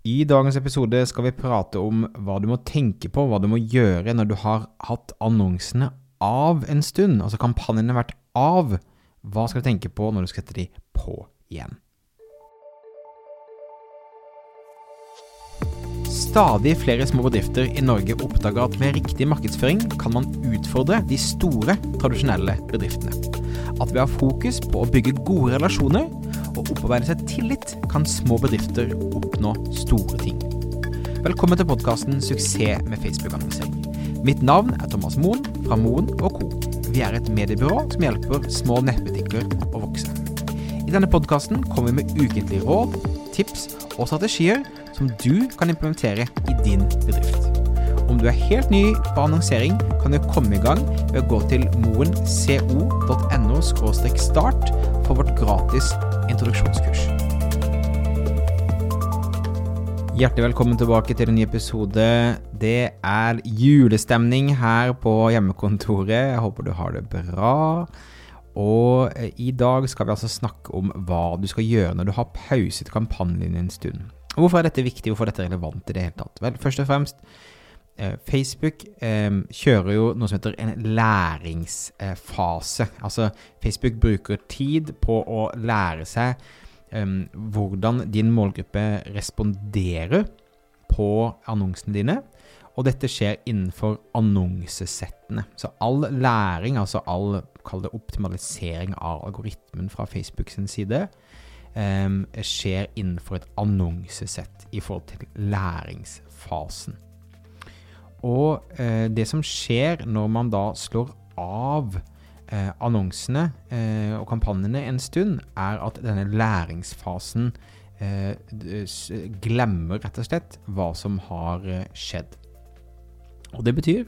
I dagens episode skal vi prate om hva du må tenke på, hva du må gjøre når du har hatt annonsene av en stund, altså kampanjene har vært av. Hva skal du tenke på når du skal sette de på igjen? Stadig flere små bedrifter i Norge oppdager at med riktig markedsføring kan man utfordre de store, tradisjonelle bedriftene. At ved å ha fokus på å bygge gode relasjoner opparbeide seg tillit, kan små bedrifter oppnå store ting. Velkommen til podkasten 'Suksess med Facebook-annonsering'. Mitt navn er Thomas Moen fra Moen Co. Vi er et mediebyrå som hjelper små nettbutikker å vokse. I denne podkasten kommer vi med ukentlige råd, tips og strategier som du kan implementere i din bedrift. Om du er helt ny på annonsering, kan du komme i gang ved å gå til moenco.no start for vårt gratis introduksjonskurs. Hjertelig velkommen tilbake til en ny episode. Det er julestemning her på hjemmekontoret. Jeg håper du har det bra. Og eh, i dag skal vi altså snakke om hva du skal gjøre når du har pauset kampanjen din en stund. Hvorfor er dette viktig, hvorfor er dette relevant i det hele tatt? Vel, først og fremst, Facebook eh, kjører jo noe som heter en læringsfase. altså, Facebook bruker tid på å lære seg eh, hvordan din målgruppe responderer på annonsene dine. Og dette skjer innenfor annonsesettene. Så all læring, altså all kall det optimalisering av algoritmen fra Facebook sin side, eh, skjer innenfor et annonsesett i forhold til læringsfasen. Og eh, det som skjer når man da slår av eh, annonsene eh, og kampanjene en stund, er at denne læringsfasen glemmer rett og slett hva som har skjedd. Og det betyr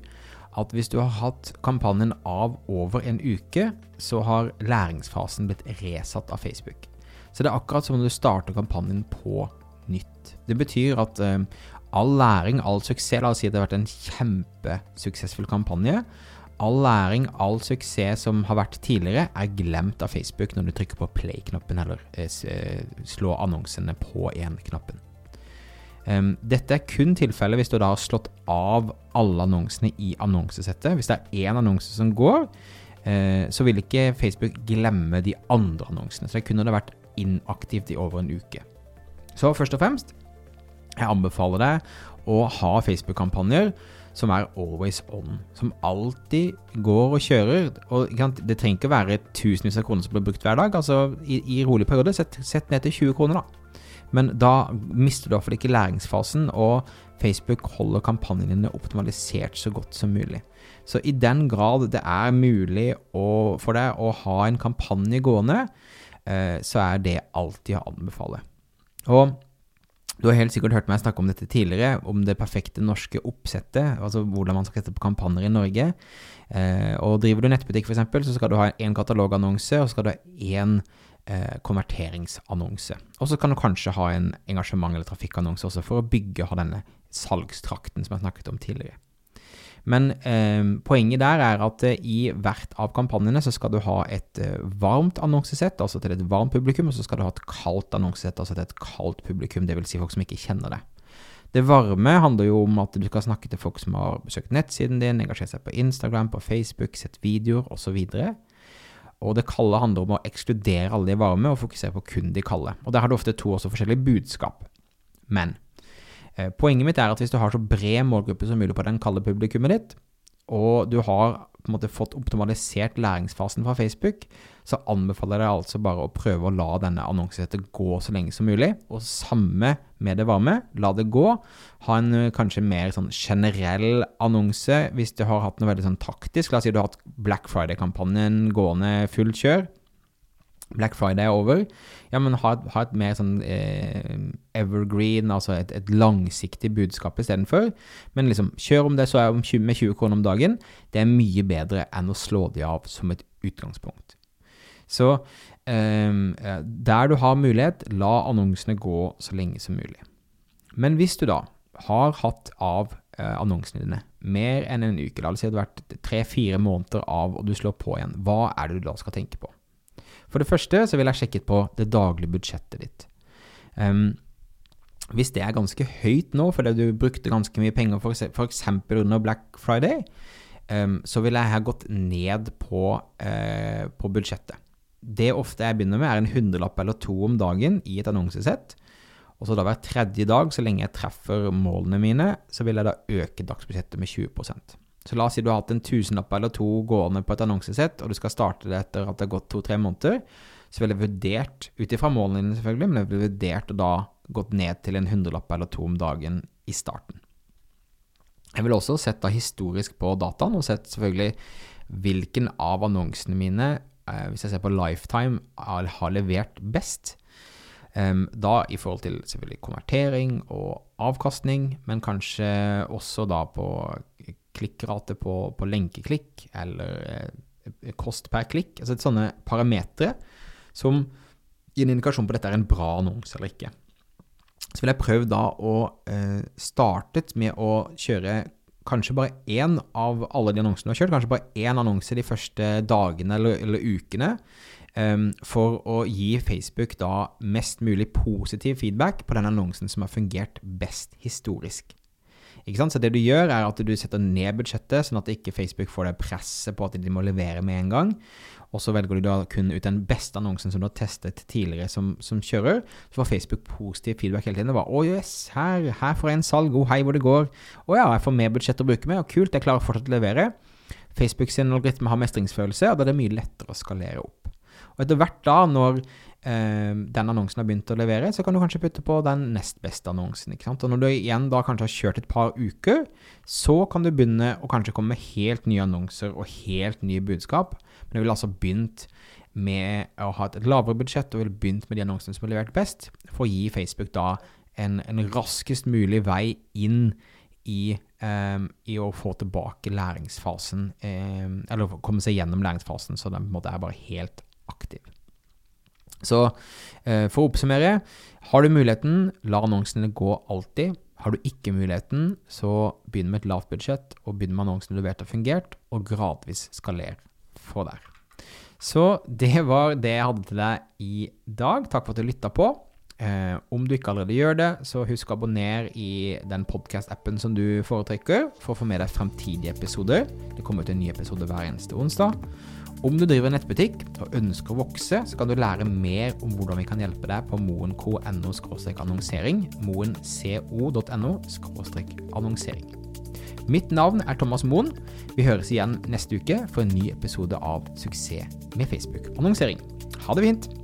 at hvis du har hatt kampanjen av over en uke, så har læringsfasen blitt resatt av Facebook. Så det er akkurat som om du starter kampanjen på nytt. Det betyr at uh, all læring, all suksess La oss si det har vært en kjempesuksessfull kampanje. All læring, all suksess som har vært tidligere, er glemt av Facebook når du trykker på play-knappen eller uh, slår annonsene på én-knappen. Um, dette er kun tilfellet hvis du da har slått av alle annonsene i annonsesettet. Hvis det er én annonse som går, uh, så vil ikke Facebook glemme de andre annonsene. Så det kunne det vært inaktivt i over en uke. Så først og fremst, jeg anbefaler deg å ha Facebook-kampanjer som er always on. Som alltid går og kjører. Og Det trenger ikke være tusenvis av kroner som blir brukt hver dag. Altså I, i rolig periode, sett, sett, ned til 20 kroner, da. Men da mister du iallfall ikke læringsfasen, og Facebook holder kampanjene dine optimalisert så godt som mulig. Så i den grad det er mulig å, for deg å ha en kampanje gående, Eh, så er det alltid å anbefale. Og du har helt sikkert hørt meg snakke om dette tidligere, om det perfekte norske oppsettet, altså hvordan man skal sette på kampanjer i Norge. Eh, og driver du nettbutikk f.eks., så skal du ha én katalogannonse, og så skal du ha én eh, konverteringsannonse. Og så kan du kanskje ha en engasjement- eller trafikkannonse også for å bygge ha denne salgstrakten som jeg snakket om tidligere. Men eh, poenget der er at eh, i hvert av kampanjene så skal du ha et eh, varmt annonsesett, altså til et varmt publikum, og så skal du ha et kaldt annonsesett, altså til et kaldt publikum, dvs. Si folk som ikke kjenner det. Det varme handler jo om at du skal snakke til folk som har besøkt nettsiden din, engasjert seg på Instagram, på Facebook, sett videoer osv. Og det kalde handler om å ekskludere alle de varme og fokusere på kun de kalde. Og der har du ofte to også forskjellige budskap. Men poenget mitt er at hvis du har så bred målgruppe som mulig på den kalde publikummet ditt, og du har på en måte fått optimalisert læringsfasen fra Facebook, så anbefaler jeg deg altså bare å prøve å la denne annonsesettet gå så lenge som mulig. Og samme med det varme, la det gå. Ha en eh, kanskje mer sånn generell annonse hvis du har hatt noe veldig sånn taktisk. La oss si du har hatt Black Friday-kampanjen gående fullt kjør. Black Friday er over, ja, men ha, ha et mer sånn eh, evergreen, altså et, et langsiktig budskap istedenfor. Men liksom, kjør om det så er om 20, med 20 kroner om dagen. Det er mye bedre enn å slå de av som et utgangspunkt. Så eh, der du har mulighet, la annonsene gå så lenge som mulig. Men hvis du da har hatt av eh, annonsene dine mer enn en uke, la oss si det har vært tre-fire måneder av, og du slår på igjen, hva er det du da skal tenke på? For det første så vil jeg sjekke på det daglige budsjettet ditt. Um, Hvis det er ganske høyt nå fordi du brukte ganske mye penger f.eks. under Black Friday, um, så ville jeg ha gått ned på, uh, på budsjettet. Det ofte jeg begynner med, er en hundrelapp eller to om dagen i et annonsesett. Og så da hver tredje dag, så lenge jeg treffer målene mine, så vil jeg da øke dagsbudsjettet med 20 Så la oss si du har hatt en tusenlapp eller to gående på et annonsesett, og du skal starte det etter at det har gått to-tre måneder, så ville jeg vurdert, ut ifra målene dine selvfølgelig, men jeg ville vurdert å da gått ned til en hundrelapp eller to om dagen i starten. Jeg ville også sett da historisk på dataen, og sett selvfølgelig hvilken av annonsene mine, eh, hvis jeg ser på lifetime, har levert best. Um, da i forhold til selvfølgelig konvertering og avkastning, men kanskje også da på klikkrate på, på lenkeklikk eller eh, kost per klikk. Altså sånne parametere som gir en indikasjon på at dette er en bra annonse eller ikke. Så vil jeg prøve da å eh, starte med å kjøre kanskje bare én av alle de annonsene du har kjørt, kanskje bare én annonse de første dagene eller, eller ukene um, for å gi Facebook da mest mulig positiv feedback på den annonsen som har fungert best historisk. Så det du gjør, er at du setter ned budsjettet, sånn at ikke Facebook får det presset på at de må levere med en gang. Og så velger du da kun ut den beste annonsen som du har testet tidligere som, som kjører. Så får Facebook positiv feedback hele tiden. Det var 'Å, jøss, her, her får jeg en salg. Å, hei, hvor det går.' 'Å ja, jeg får mer budsjett å bruke med. Og kult, jeg klarer fortsatt å levere.' Facebook sin algoritme har mestringsfølelse, og da er det mye lettere å skalere opp. Og etter hvert da, når eh, den annonsen har begynt å levere, så kan du kanskje putte på den nest beste annonsen. ikke sant? Og når du igjen da kanskje har kjørt et par uker, så kan du begynne å kanskje komme med helt nye annonser og helt nye budskap. Men du vil altså begynt med å ha et lavere budsjett og vil begynt med de annonsene som har levert best, for å gi Facebook da en, en raskest mulig vei inn i, um, i, å få tilbake læringsfasen, um, eller komme seg gjennom læringsfasen, så den på en måte er bare helt aktiv. Så eh, for å oppsummere, har du muligheten, la annonsene gå alltid. Har du ikke muligheten, så begynn med et lavt budsjett, og begynn med annonsene du vet har fungert, og gradvis skaler for der. Så det var det jeg hadde til deg i dag. Takk for at du lytta på. Eh, om du ikke allerede gjør det, så husk å abonnere i den podkast-appen som du foretrekker, for å få med deg fremtidige episoder. Det kommer ut en ny episode hver eneste onsdag. Om du driver nettbutikk og ønsker å vokse, så kan du lære mer om hvordan vi kan hjelpe deg på moen.no annonsering. moenco.no annonsering. Mitt navn er Thomas Moen. Vi høres igjen neste uke for en ny episode av Suksess med Facebook-annonsering. Ha det fint!